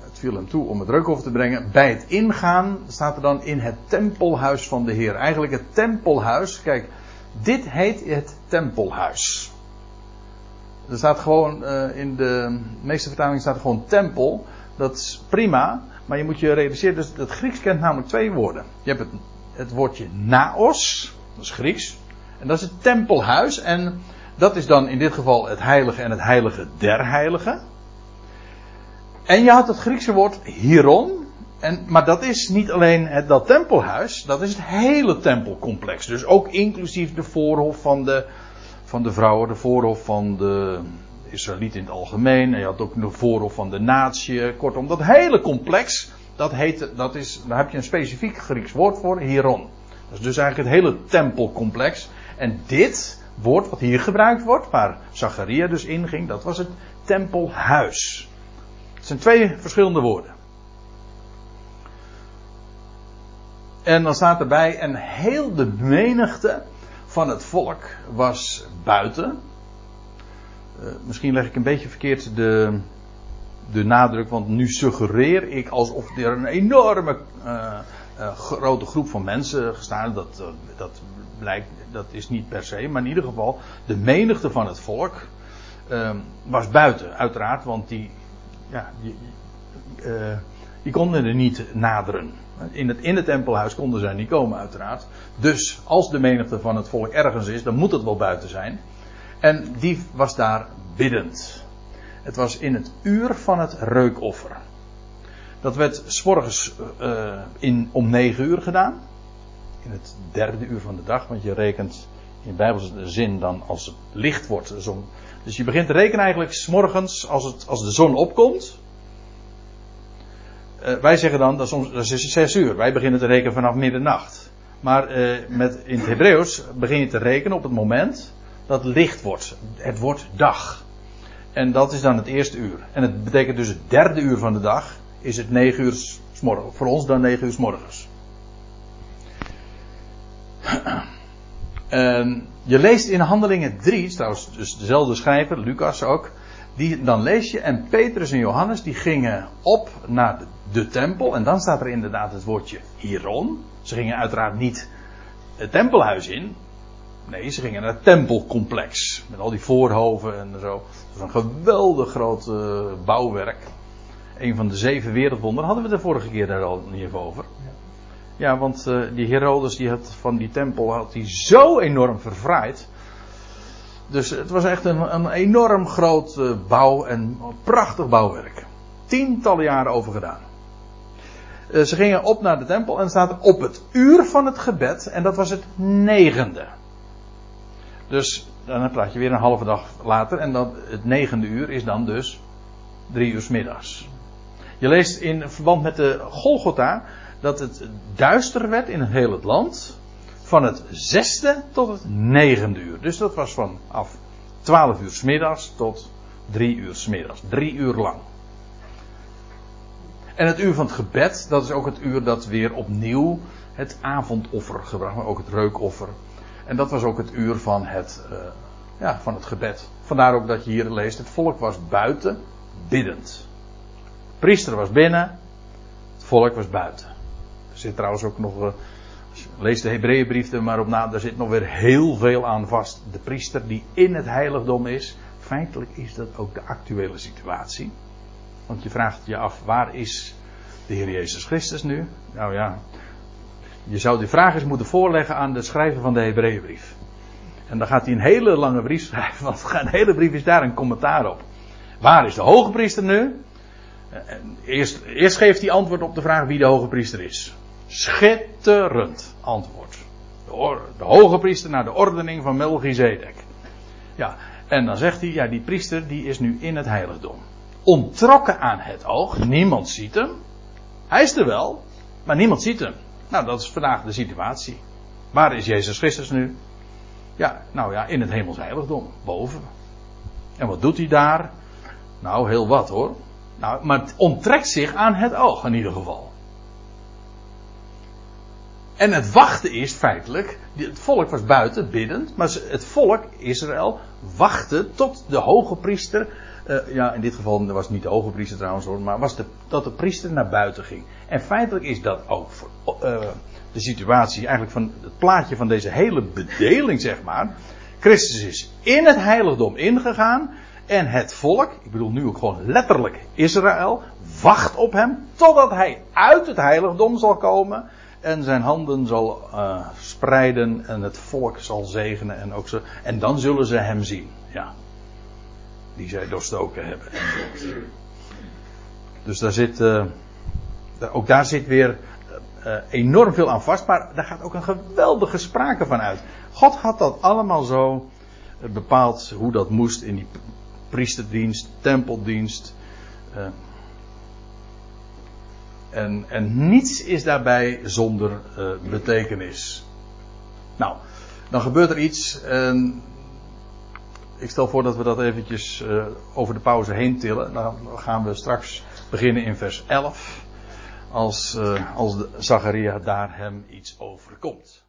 het viel hem toe om het reukoffer te brengen. Bij het ingaan staat er dan in het tempelhuis van de Heer. Eigenlijk het tempelhuis, kijk, dit heet het tempelhuis. Er staat gewoon uh, in de meeste vertalingen staat gewoon tempel. Dat is prima, maar je moet je realiseren, dus het Grieks kent namelijk twee woorden. Je hebt het, het woordje naos, dat is Grieks. En dat is het tempelhuis. En dat is dan in dit geval het heilige en het heilige der heiligen. En je had het Griekse woord hieron. En, maar dat is niet alleen het, dat tempelhuis, dat is het hele tempelcomplex. Dus ook inclusief de voorhof van de, van de vrouwen, de voorhof van de Israëlieten in het algemeen. En je had ook de voorhof van de natie. Kortom, dat hele complex, dat heet, dat is, daar heb je een specifiek Grieks woord voor, hieron. Dat is dus eigenlijk het hele tempelcomplex. En dit woord wat hier gebruikt wordt, waar Zacharia dus inging, dat was het tempelhuis. Het zijn twee verschillende woorden. En dan staat erbij, en heel de menigte van het volk was buiten. Uh, misschien leg ik een beetje verkeerd de, de nadruk, want nu suggereer ik alsof er een enorme uh, uh, grote groep van mensen gestaan. Dat, dat blijkt, dat is niet per se, maar in ieder geval de menigte van het volk was buiten, uiteraard, want die, ja, die, die konden er niet naderen. In het, in het tempelhuis konden zij niet komen, uiteraard. Dus als de menigte van het volk ergens is, dan moet het wel buiten zijn. En die was daar biddend. Het was in het uur van het reukoffer. Dat werd s'morgens uh, in, om negen uur gedaan. In het derde uur van de dag, want je rekent in bijbelse zin dan als het licht wordt. De zon. Dus je begint te rekenen eigenlijk s'morgens als, als de zon opkomt. Uh, wij zeggen dan dat, soms, dat is zes uur. Wij beginnen te rekenen vanaf middernacht. Maar uh, met, in het Hebreeuws begin je te rekenen op het moment dat licht wordt. Het wordt dag. En dat is dan het eerste uur. En het betekent dus het derde uur van de dag is het negen uur s morgens. Voor ons dan negen uur s morgens. En je leest in Handelingen 3, trouwens dus dezelfde schrijver, Lucas ook. Die, dan lees je, en Petrus en Johannes die gingen op naar de, tempel. En dan staat er inderdaad het woordje Hieron. Ze gingen uiteraard niet het tempelhuis in. Nee, ze gingen naar het tempelcomplex. Met al die voorhoven en zo. Dat was een geweldig groot uh, bouwwerk. Een van de zeven wereldwonderen. Hadden we de vorige keer daar al niet over. Ja, want uh, die Herodes die had van die tempel had hij zo enorm verfraaid. Dus het was echt een, een enorm groot uh, bouw en prachtig bouwwerk. Tientallen jaren over gedaan. Uh, ze gingen op naar de tempel en staat op het uur van het gebed. En dat was het negende. Dus dan praat je weer een halve dag later. En dan het negende uur is dan dus drie uur middags. Je leest in verband met de Golgotha dat het duister werd in heel het land. Van het zesde tot het negende uur. Dus dat was vanaf twaalf uur middags tot drie uur middags. Drie uur lang. En het uur van het gebed, dat is ook het uur dat weer opnieuw het avondoffer gebracht, maar ook het reukoffer. En dat was ook het uur van het, uh, ja, van het gebed. Vandaar ook dat je hier leest, het volk was buiten, biddend. De priester was binnen, het volk was buiten. Zit trouwens ook nog, uh, lees de Hebreeënbrief er maar op na, daar zit nog weer heel veel aan vast. De priester die in het heiligdom is, feitelijk is dat ook de actuele situatie. Want je vraagt je af, waar is de Heer Jezus Christus nu? Nou ja, je zou die vraag eens moeten voorleggen aan de schrijver van de Hebreeënbrief. En dan gaat hij een hele lange brief schrijven, want een hele brief is daar een commentaar op. Waar is de hoge priester nu? Eerst, eerst geeft hij antwoord op de vraag wie de hoge priester is. Schitterend antwoord. De, de hoge priester naar de ordening van Melchizedek. Ja, en dan zegt hij, ja, die priester die is nu in het heiligdom. Ontrokken aan het oog, niemand ziet hem. Hij is er wel, maar niemand ziet hem. Nou, dat is vandaag de situatie. Waar is Jezus Christus nu? Ja, nou ja, in het hemels heiligdom, boven. En wat doet hij daar? Nou, heel wat hoor. Nou, maar het onttrekt zich aan het oog in ieder geval. En het wachten is feitelijk, het volk was buiten, biddend, maar het volk, Israël, wachtte tot de hoge priester, uh, ja in dit geval was het niet de hoge priester trouwens hoor, maar was dat de priester naar buiten ging. En feitelijk is dat ook voor, uh, de situatie, eigenlijk van het plaatje van deze hele bedeling zeg maar. Christus is in het heiligdom ingegaan en het volk, ik bedoel nu ook gewoon letterlijk Israël, wacht op hem totdat hij uit het heiligdom zal komen en zijn handen zal uh, spreiden en het volk zal zegenen en ook ze, en dan zullen ze hem zien. Ja. Die zij doorstoken hebben. Dus daar zit, uh, ook daar zit weer uh, enorm veel aan vast, maar daar gaat ook een geweldige sprake van uit. God had dat allemaal zo bepaald hoe dat moest in die priesterdienst, tempeldienst. En, en niets is daarbij zonder uh, betekenis. Nou, dan gebeurt er iets. En ik stel voor dat we dat eventjes uh, over de pauze heen tillen. Dan gaan we straks beginnen in vers 11. Als, uh, als Zacharia daar hem iets overkomt.